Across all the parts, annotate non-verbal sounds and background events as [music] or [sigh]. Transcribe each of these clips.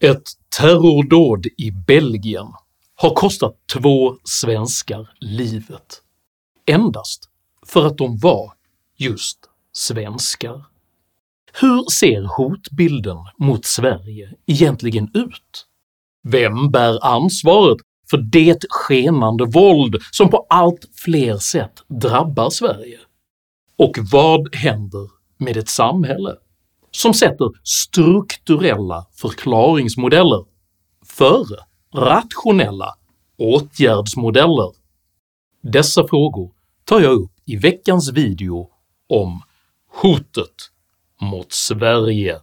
Ett terrordåd i Belgien har kostat två svenskar livet, endast för att de var just svenskar. Hur ser hotbilden mot Sverige egentligen ut? Vem bär ansvaret för det skenande våld som på allt fler sätt drabbar Sverige? Och vad händer med ett samhälle som sätter strukturella förklaringsmodeller före rationella åtgärdsmodeller? Dessa frågor tar jag upp i veckans video om hotet mot Sverige.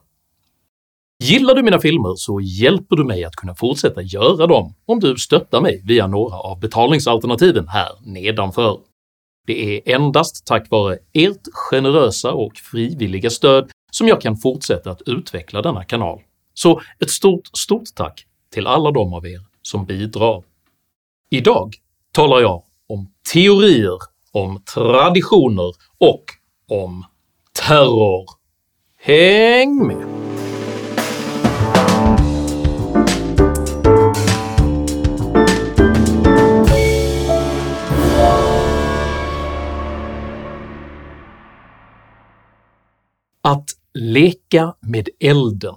Gillar du mina filmer så hjälper du mig att kunna fortsätta göra dem om du stöttar mig via några av betalningsalternativen här nedanför. Det är endast tack vare ert generösa och frivilliga stöd som jag kan fortsätta att utveckla denna kanal, så ett stort, stort tack till alla de av er som bidrar. Idag talar jag om teorier, om traditioner och om terror. Häng med! Att leka med elden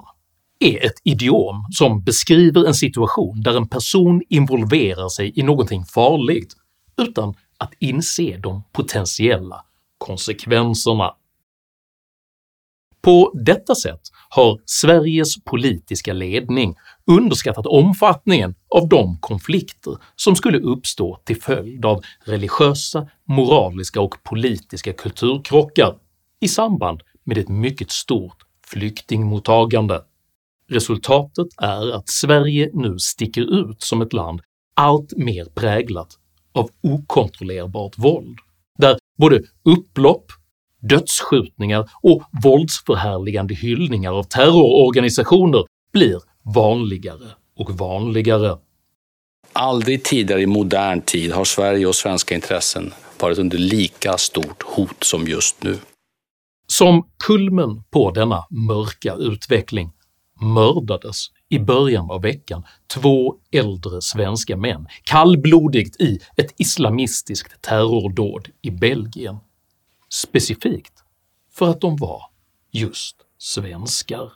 är ett idiom som beskriver en situation där en person involverar sig i någonting farligt utan att inse de potentiella konsekvenserna. På detta sätt har Sveriges politiska ledning underskattat omfattningen av de konflikter som skulle uppstå till följd av religiösa, moraliska och politiska kulturkrockar i samband med ett mycket stort flyktingmottagande. Resultatet är att Sverige nu sticker ut som ett land allt mer präglat av okontrollerbart våld, där både upplopp, dödsskjutningar och våldsförhärligande hyllningar av terrororganisationer blir vanligare och vanligare. Aldrig tidigare i modern tid har Sverige och svenska intressen varit under lika stort hot som just nu. Som kulmen på denna mörka utveckling mördades i början av veckan två äldre svenska män kallblodigt i ett islamistiskt terrordåd i Belgien, specifikt för att de var just svenskar.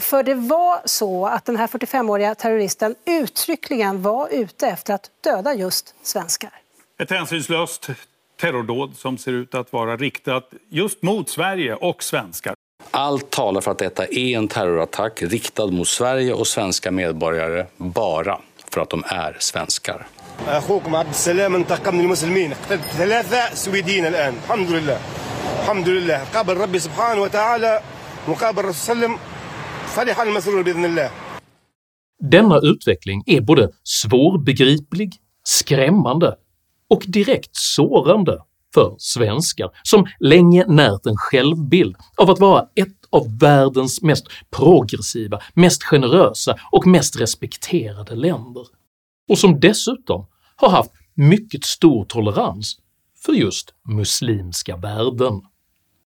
För det var så att den här 45-åriga terroristen uttryckligen var ute efter att döda just svenskar. Ett hänsynslöst terrordåd som ser ut att vara riktat just mot Sverige och svenskar. Allt talar för att detta är en terrorattack riktad mot Sverige och svenska medborgare bara för att de är svenskar. اخوكم عبد السلام انتقم من المسلمين قتلت ثلاثه سويديين الان الحمد لله الحمد لله قابل ربي سبحانه وتعالى وقابل الرسول صلى الله عليه وسلم فرح المسرور باذن الله Denna utveckling är både svårbegriplig, skrämmande och direkt sårande för svenskar som länge närt en självbild av att vara ett av världens mest progressiva, mest generösa och mest respekterade länder, och som dessutom har haft mycket stor tolerans för just muslimska värden.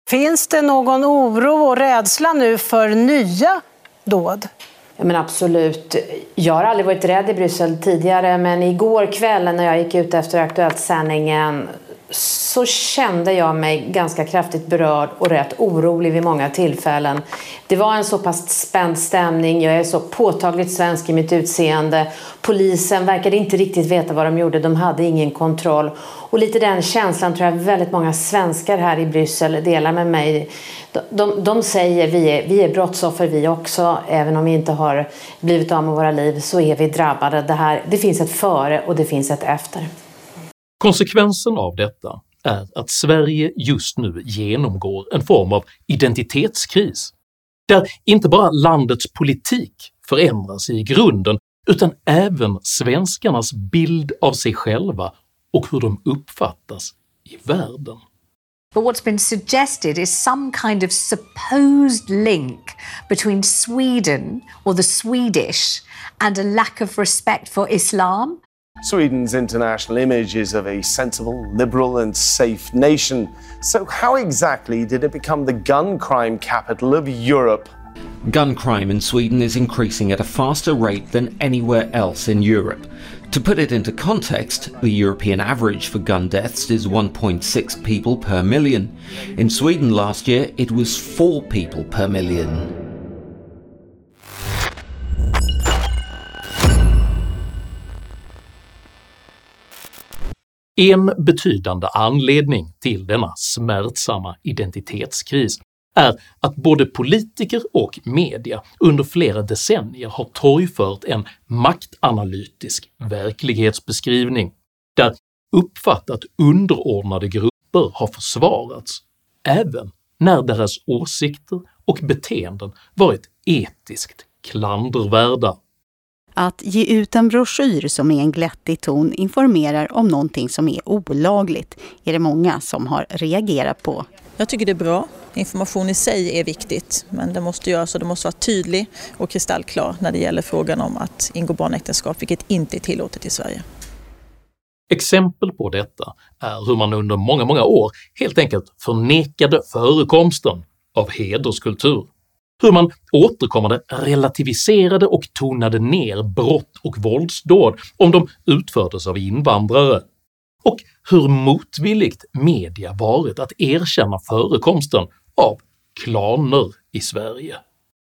Finns det någon oro och rädsla nu för nya dåd? Ja, men absolut. Jag har aldrig varit rädd i Bryssel tidigare men igår kväll när jag gick ut efter Aktuellt-sändningen så kände jag mig ganska kraftigt berörd och rätt orolig vid många tillfällen. Det var en så pass spänd stämning, jag är så påtagligt svensk i mitt utseende. Polisen verkade inte riktigt veta vad de gjorde, de hade ingen kontroll. Och lite den känslan tror jag väldigt många svenskar här i Bryssel delar med mig. De, de, de säger vi är, vi är brottsoffer vi också, även om vi inte har blivit av med våra liv så är vi drabbade. Det, här, det finns ett före och det finns ett efter. Konsekvensen av detta är att Sverige just nu genomgår en form av identitetskris, där inte bara landets politik förändras i grunden utan även svenskarnas bild av sig själva och hur de uppfattas i världen. But what's been suggested is some kind of supposed link between Sweden or the Swedish and a lack of respect for Islam. Sweden's international image is of a sensible, liberal, and safe nation. So, how exactly did it become the gun crime capital of Europe Gun crime in Sweden is increasing at a faster rate than anywhere else in Europe. To put it into context, the European average for gun deaths is 1.6 people per million. In Sweden last year, it was 4 people per million. En betydande anledning till denna smärtsamma identitetskris är att både politiker och media under flera decennier har torgfört en maktanalytisk verklighetsbeskrivning där uppfattat underordnade grupper har försvarats även när deras åsikter och beteenden varit etiskt klandervärda. Att ge ut en broschyr som i en glättig ton informerar om någonting som är olagligt är det många som har reagerat på. Jag tycker det är bra. Information i sig är viktigt men det måste göras och det måste vara tydlig och kristallklar när det gäller frågan om att ingå barnäktenskap, vilket inte är tillåtet i Sverige. Exempel på detta är hur man under många, många år helt enkelt förnekade förekomsten av hederskultur hur man återkommande relativiserade och tonade ner brott och våldsdåd om de utfördes av invandrare, och hur motvilligt media varit att erkänna förekomsten av klaner i Sverige.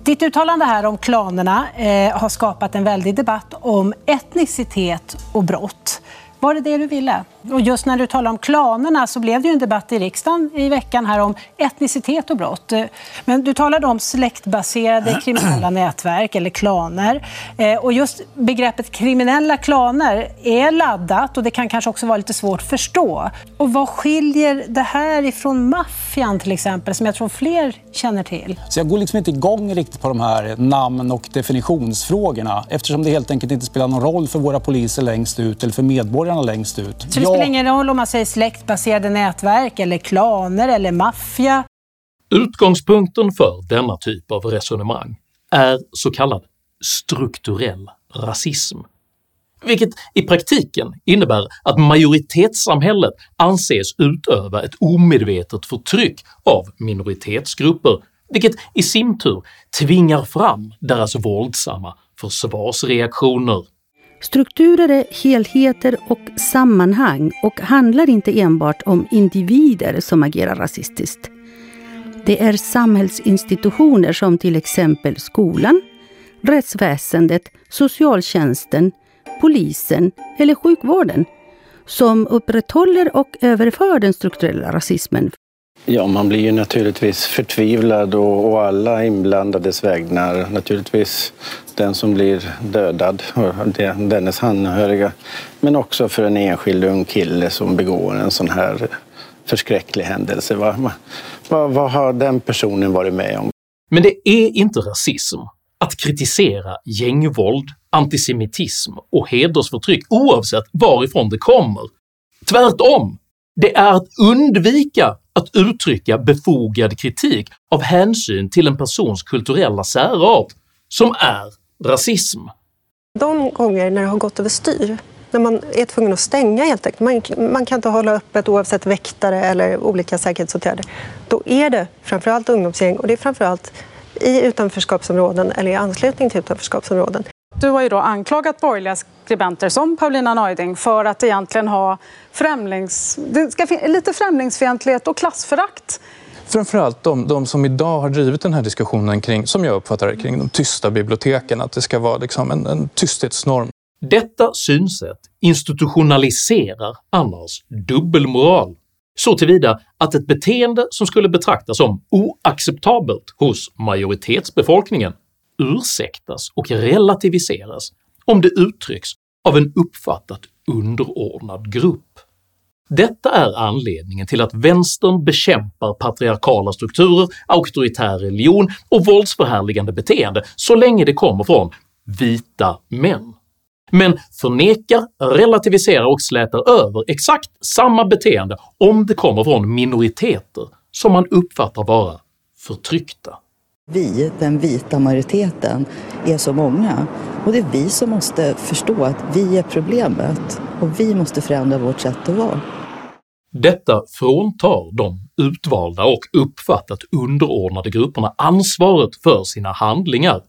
Ditt uttalande här om klanerna eh, har skapat en väldig debatt om etnicitet och brott. Var det det du ville? Och just när du talar om klanerna så blev det ju en debatt i riksdagen i veckan här om etnicitet och brott. Men du talade om släktbaserade [clears throat] kriminella nätverk eller klaner. Eh, och just begreppet kriminella klaner är laddat och det kan kanske också vara lite svårt att förstå. Och vad skiljer det här ifrån maffian till exempel, som jag tror fler känner till? Så jag går liksom inte igång riktigt på de här namn och definitionsfrågorna eftersom det helt enkelt inte spelar någon roll för våra poliser längst ut eller för medborgarna längst ut. Så det spelar ingen roll om man säger släktbaserade nätverk, eller klaner eller maffia? Utgångspunkten för denna typ av resonemang är så kallad strukturell rasism, vilket i praktiken innebär att majoritetssamhället anses utöva ett omedvetet förtryck av minoritetsgrupper, vilket i sin tur tvingar fram deras våldsamma försvarsreaktioner. Strukturer är helheter och sammanhang och handlar inte enbart om individer som agerar rasistiskt. Det är samhällsinstitutioner som till exempel skolan, rättsväsendet, socialtjänsten, polisen eller sjukvården som upprätthåller och överför den strukturella rasismen Ja, man blir ju naturligtvis förtvivlad och, och alla inblandades vägnar. Naturligtvis den som blir dödad och dennes anhöriga. Men också för en enskild ung kille som begår en sån här förskräcklig händelse. Vad, vad, vad har den personen varit med om? Men det är inte rasism att kritisera gängvåld, antisemitism och hedersförtryck oavsett varifrån det kommer. Tvärtom! Det är att undvika att uttrycka befogad kritik av hänsyn till en persons kulturella särart som är rasism. De gånger när det har gått överstyr, när man är tvungen att stänga helt enkelt, man, man kan inte hålla öppet oavsett väktare eller olika säkerhetsåtgärder, då är det framförallt ungdomsgäng och det är framförallt i utanförskapsområden eller i anslutning till utanförskapsområden. Du har ju då anklagat borgerliga skribenter som Paulina Neuding för att egentligen ha främlings, det ska lite främlingsfientlighet och klassförakt. Framförallt de, de som idag har drivit den här diskussionen kring, som jag uppfattar det, kring de tysta biblioteken, att det ska vara liksom en, en tysthetsnorm. Detta synsätt institutionaliserar annars dubbelmoral så tillvida att ett beteende som skulle betraktas som oacceptabelt hos majoritetsbefolkningen ursäktas och relativiseras om det uttrycks av en uppfattat underordnad grupp. Detta är anledningen till att vänstern bekämpar patriarkala strukturer, auktoritär religion och våldsförhärligande beteende så länge det kommer från vita män, men förnekar, relativiserar och slätar över exakt samma beteende om det kommer från minoriteter som man uppfattar vara förtryckta. Vi, den vita majoriteten, är så många och det är vi som måste förstå att vi är problemet och vi måste förändra vårt sätt att vara. Detta fråntar de utvalda och uppfattat underordnade grupperna ansvaret för sina handlingar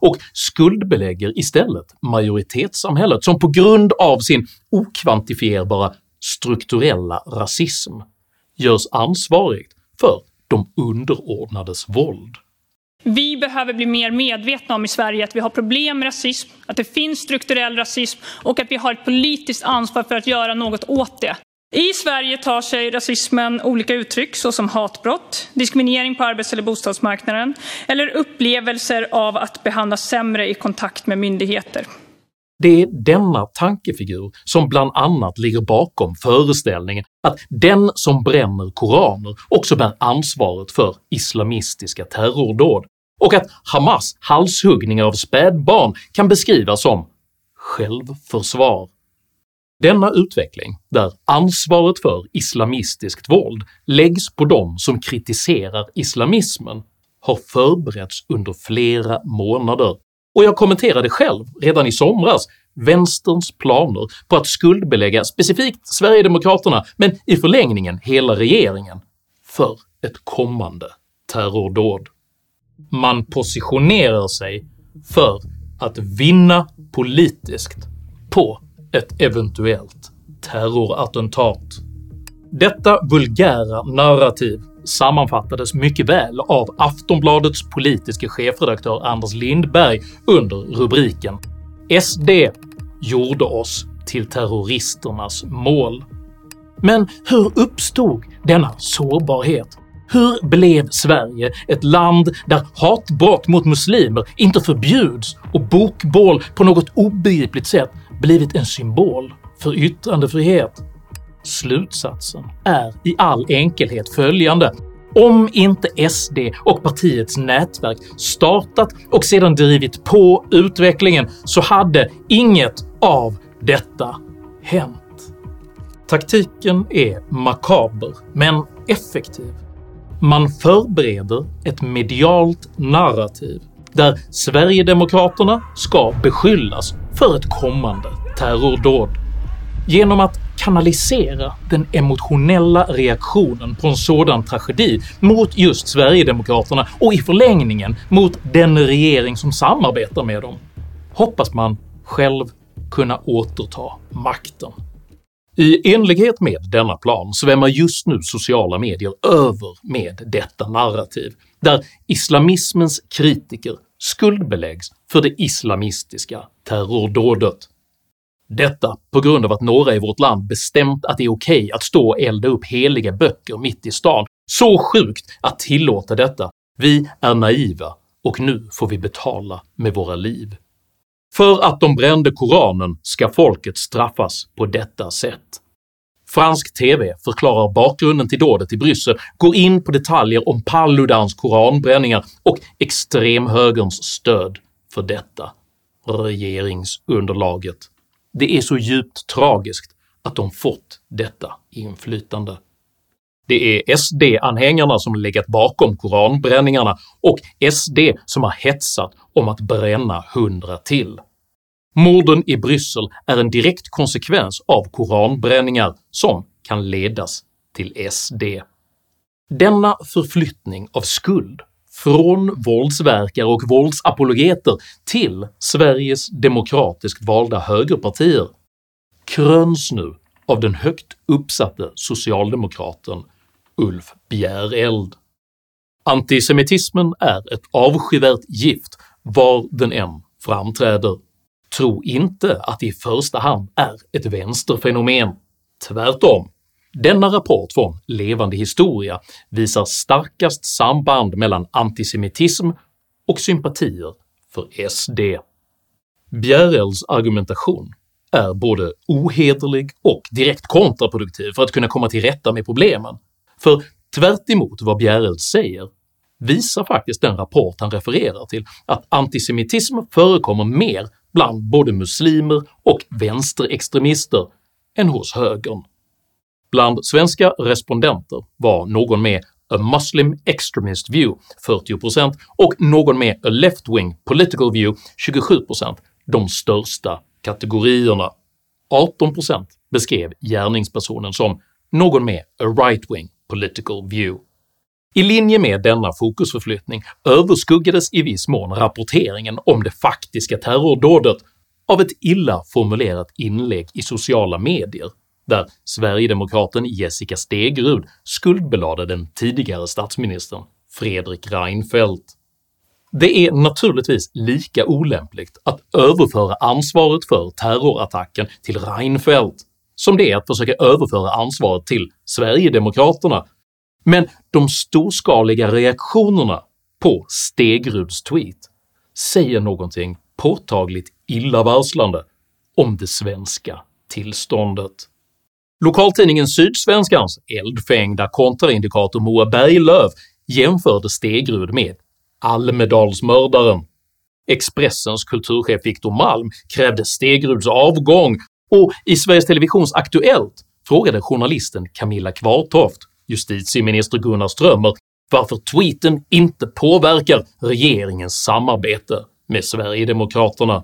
och skuldbelägger istället majoritetssamhället som på grund av sin okvantifierbara strukturella rasism görs ansvarigt för de underordnades våld. Vi behöver bli mer medvetna om i Sverige att vi har problem med rasism, att det finns strukturell rasism och att vi har ett politiskt ansvar för att göra något åt det. I Sverige tar sig rasismen olika uttryck såsom hatbrott, diskriminering på arbets eller bostadsmarknaden eller upplevelser av att behandlas sämre i kontakt med myndigheter. Det är denna tankefigur som bland annat ligger bakom föreställningen att den som bränner koraner också bär ansvaret för islamistiska terrordåd och att Hamas halshuggningar av spädbarn kan beskrivas som “självförsvar”. Denna utveckling, där ansvaret för islamistiskt våld läggs på de som kritiserar islamismen, har förberetts under flera månader och jag kommenterade själv redan i somras vänsterns planer på att skuldbelägga specifikt Sverigedemokraterna men i förlängningen hela regeringen för ett kommande terrordåd. Man positionerar sig för att vinna politiskt på ett eventuellt terrorattentat. Detta vulgära narrativ sammanfattades mycket väl av Aftonbladets politiske chefredaktör Anders Lindberg under rubriken “SD gjorde oss till terroristernas mål”. Men hur uppstod denna sårbarhet? Hur blev Sverige ett land där hatbrott mot muslimer inte förbjuds och bokbål på något obegripligt sätt blivit en symbol för yttrandefrihet? Slutsatsen är i all enkelhet följande om inte SD och partiets nätverk startat och sedan drivit på utvecklingen så hade inget av detta hänt. Taktiken är makaber, men effektiv. Man förbereder ett medialt narrativ där Sverigedemokraterna ska beskyllas för ett kommande terrordåd. Genom att kanalisera den emotionella reaktionen på en sådan tragedi mot just Sverigedemokraterna och i förlängningen mot den regering som samarbetar med dem hoppas man själv kunna återta makten. I enlighet med denna plan svämmar just nu sociala medier över med detta narrativ, där islamismens kritiker skuldbeläggs för det islamistiska terrordådet. Detta på grund av att några i vårt land bestämt att det är okej okay att stå och elda upp heliga böcker mitt i stan, så sjukt att tillåta detta. Vi är naiva och nu får vi betala med våra liv. För att de brände koranen ska folket straffas på detta sätt. Fransk TV förklarar bakgrunden till dådet i Bryssel, går in på detaljer om Paludans koranbränningar och extremhögerns stöd för detta. Regeringsunderlaget det är så djupt tragiskt att de fått detta inflytande. Det är SD-anhängarna som legat bakom koranbränningarna och SD som har hetsat om att bränna hundra till. Morden i Bryssel är en direkt konsekvens av koranbränningar som kan ledas till SD. Denna förflyttning av skuld från våldsverkare och våldsapologeter till Sveriges demokratiskt valda högerpartier kröns nu av den högt uppsatte socialdemokraten Ulf Bjäreld. Antisemitismen är ett avskyvärt gift var den än framträder. Tro inte att det i första hand är ett vänsterfenomen, tvärtom. Denna rapport från Levande historia visar starkast samband mellan antisemitism och sympatier för SD. Bjärels argumentation är både ohederlig och direkt kontraproduktiv för att kunna komma till rätta med problemen, för tvärt vad Bjereld säger visar faktiskt den rapport han refererar till att antisemitism förekommer mer bland både muslimer och vänsterextremister än hos högern. Bland svenska respondenter var någon med “a Muslim extremist view” 40% och någon med “a left-wing political view” 27% de största kategorierna. 18% beskrev gärningspersonen som någon med a right-wing political view. I linje med denna fokusförflyttning överskuggades i viss mån rapporteringen om det faktiska terrordådet av ett illa formulerat inlägg i sociala medier där sverigedemokraten Jessica Stegrud skuldbelade den tidigare statsministern Fredrik Reinfeldt. Det är naturligtvis lika olämpligt att överföra ansvaret för terrorattacken till Reinfeldt som det är att försöka överföra ansvaret till Sverigedemokraterna, men de storskaliga reaktionerna på Stegruds tweet säger någonting påtagligt illavarslande om det svenska tillståndet. Lokaltidningen Sydsvenskans eldfängda kontraindikator Moa Berglöf jämförde Stegrud med Almedalsmördaren. Expressens kulturchef Victor Malm krävde Stegruds avgång och i Sveriges Televisions Aktuellt frågade journalisten Camilla Kvartoft justitieminister Gunnar Strömmer varför tweeten inte påverkar regeringens samarbete med Sverigedemokraterna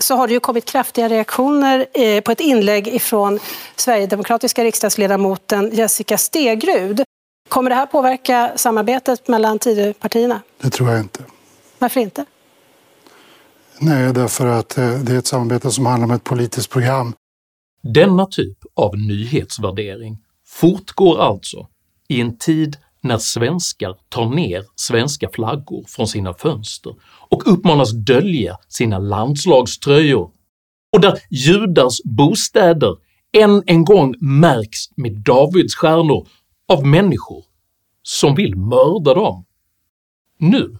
så har det ju kommit kraftiga reaktioner eh, på ett inlägg från Sverigedemokratiska riksdagsledamoten Jessica Stegrud. Kommer det här påverka samarbetet mellan Tidöpartierna? Det tror jag inte. Varför inte? Nej, därför att eh, det är ett samarbete som handlar om ett politiskt program. Denna typ av nyhetsvärdering fortgår alltså i en tid när svenskar tar ner svenska flaggor från sina fönster och uppmanas dölja sina landslagströjor, och där judars bostäder än en gång märks med davidsstjärnor av människor som vill mörda dem. Nu,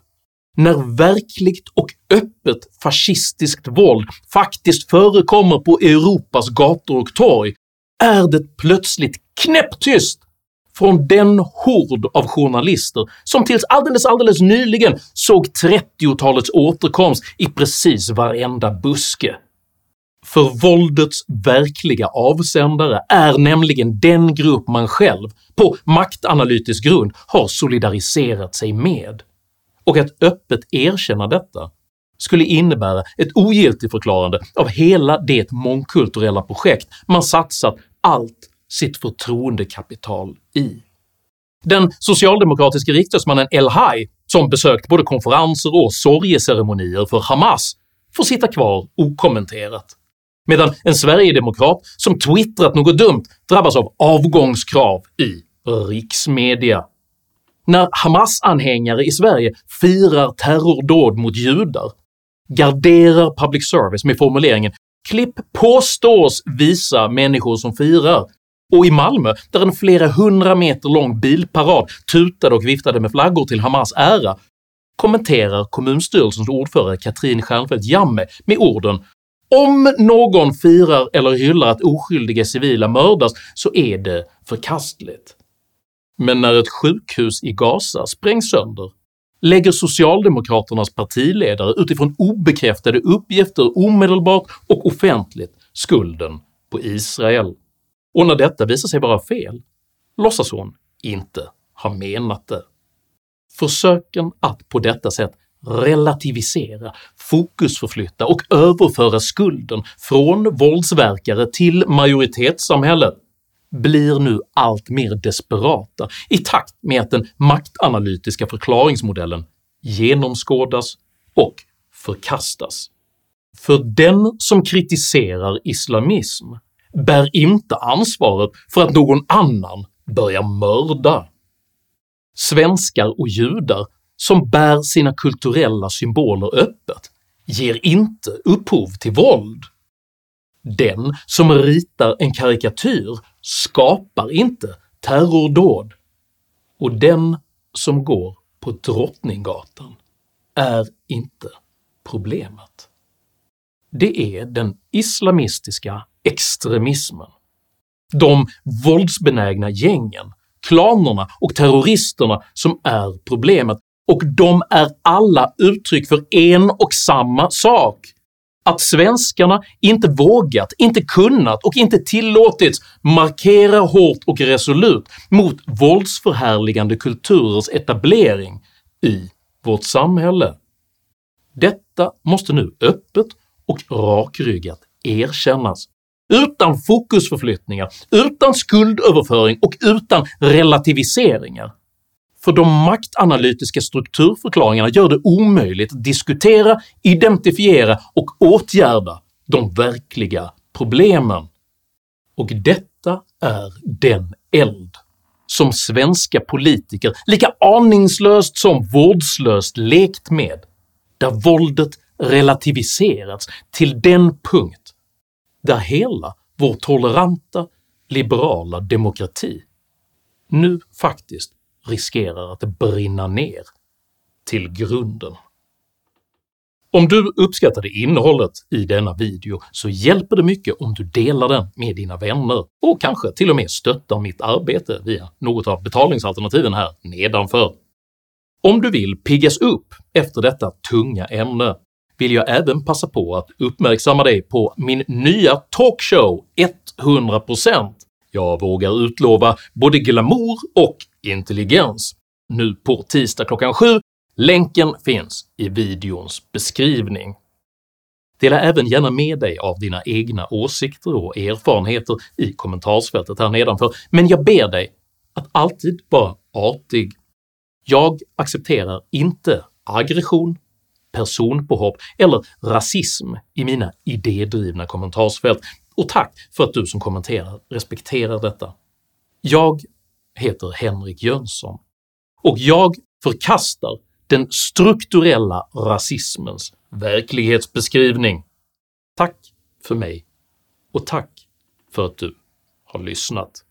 när verkligt och öppet fascistiskt våld faktiskt förekommer på Europas gator och torg, är det plötsligt knäpptyst från den hord av journalister som tills alldeles, alldeles nyligen såg 30-talets återkomst i precis varenda buske. För våldets verkliga avsändare är nämligen den grupp man själv, på maktanalytisk grund, har solidariserat sig med, och att öppet erkänna detta skulle innebära ett ogiltigförklarande av hela det mångkulturella projekt man satsat allt sitt förtroendekapital i. Den socialdemokratiske riksdagsmannen El-Haj, som besökt både konferenser och sorgeceremonier för Hamas, får sitta kvar okommenterat, medan en sverigedemokrat som twittrat något dumt drabbas av avgångskrav i riksmedia. När Hamas-anhängare i Sverige firar terrordåd mot judar garderar public service med formuleringen “klipp påstås visa människor som firar” och i Malmö, där en flera hundra meter lång bilparad tutade och viftade med flaggor till Hamas ära, kommenterar kommunstyrelsens ordförande Katrin Stjernfeldt Jammeh med orden “Om någon firar eller hyllar att oskyldiga civila mördas så är det förkastligt. Men när ett sjukhus i Gaza sprängs sönder lägger socialdemokraternas partiledare utifrån obekräftade uppgifter omedelbart och offentligt skulden på Israel och när detta visar sig vara fel låtsas hon inte ha menat det. Försöken att på detta sätt relativisera, fokusförflytta och överföra skulden från våldsverkare till majoritetssamhället blir nu allt mer desperata i takt med att den maktanalytiska förklaringsmodellen genomskådas och förkastas. För den som kritiserar islamism bär inte ansvaret för att någon annan börjar mörda. Svenskar och judar som bär sina kulturella symboler öppet ger inte upphov till våld. Den som ritar en karikatyr skapar inte terrordåd, och den som går på Drottninggatan är inte problemet. Det är den islamistiska extremismen. De våldsbenägna gängen, klanerna och terroristerna som är problemet, och de är alla uttryck för en och samma sak att svenskarna inte vågat, inte kunnat och inte tillåtits markera hårt och resolut mot våldsförhärligande kulturers etablering i vårt samhälle. Detta måste nu öppet och rakryggat erkännas utan fokusförflyttningar, utan skuldöverföring och utan relativiseringar. För de maktanalytiska strukturförklaringarna gör det omöjligt att diskutera, identifiera och åtgärda de verkliga problemen. Och detta är den eld som svenska politiker lika aningslöst som vårdslöst lekt med, där våldet relativiserats till den punkt där hela vår toleranta, liberala demokrati nu faktiskt riskerar att brinna ner till grunden. Om du uppskattade innehållet i denna video så hjälper det mycket om du delar den med dina vänner och kanske till och med stöttar mitt arbete via något av betalningsalternativen här nedanför. Om du vill piggas upp efter detta tunga ämne vill jag även passa på att uppmärksamma dig på min nya talkshow 100%. Jag vågar utlova både glamour och intelligens nu på tisdag klockan 7 Länken finns i videons beskrivning. Dela även gärna med dig av dina egna åsikter och erfarenheter i kommentarsfältet här nedanför, men jag ber dig att alltid vara artig. Jag accepterar inte aggression, personpåhopp eller rasism i mina idédrivna kommentarsfält, och tack för att du som kommenterar respekterar detta. Jag heter Henrik Jönsson, och jag förkastar den strukturella rasismens verklighetsbeskrivning. Tack för mig och tack för att du har lyssnat.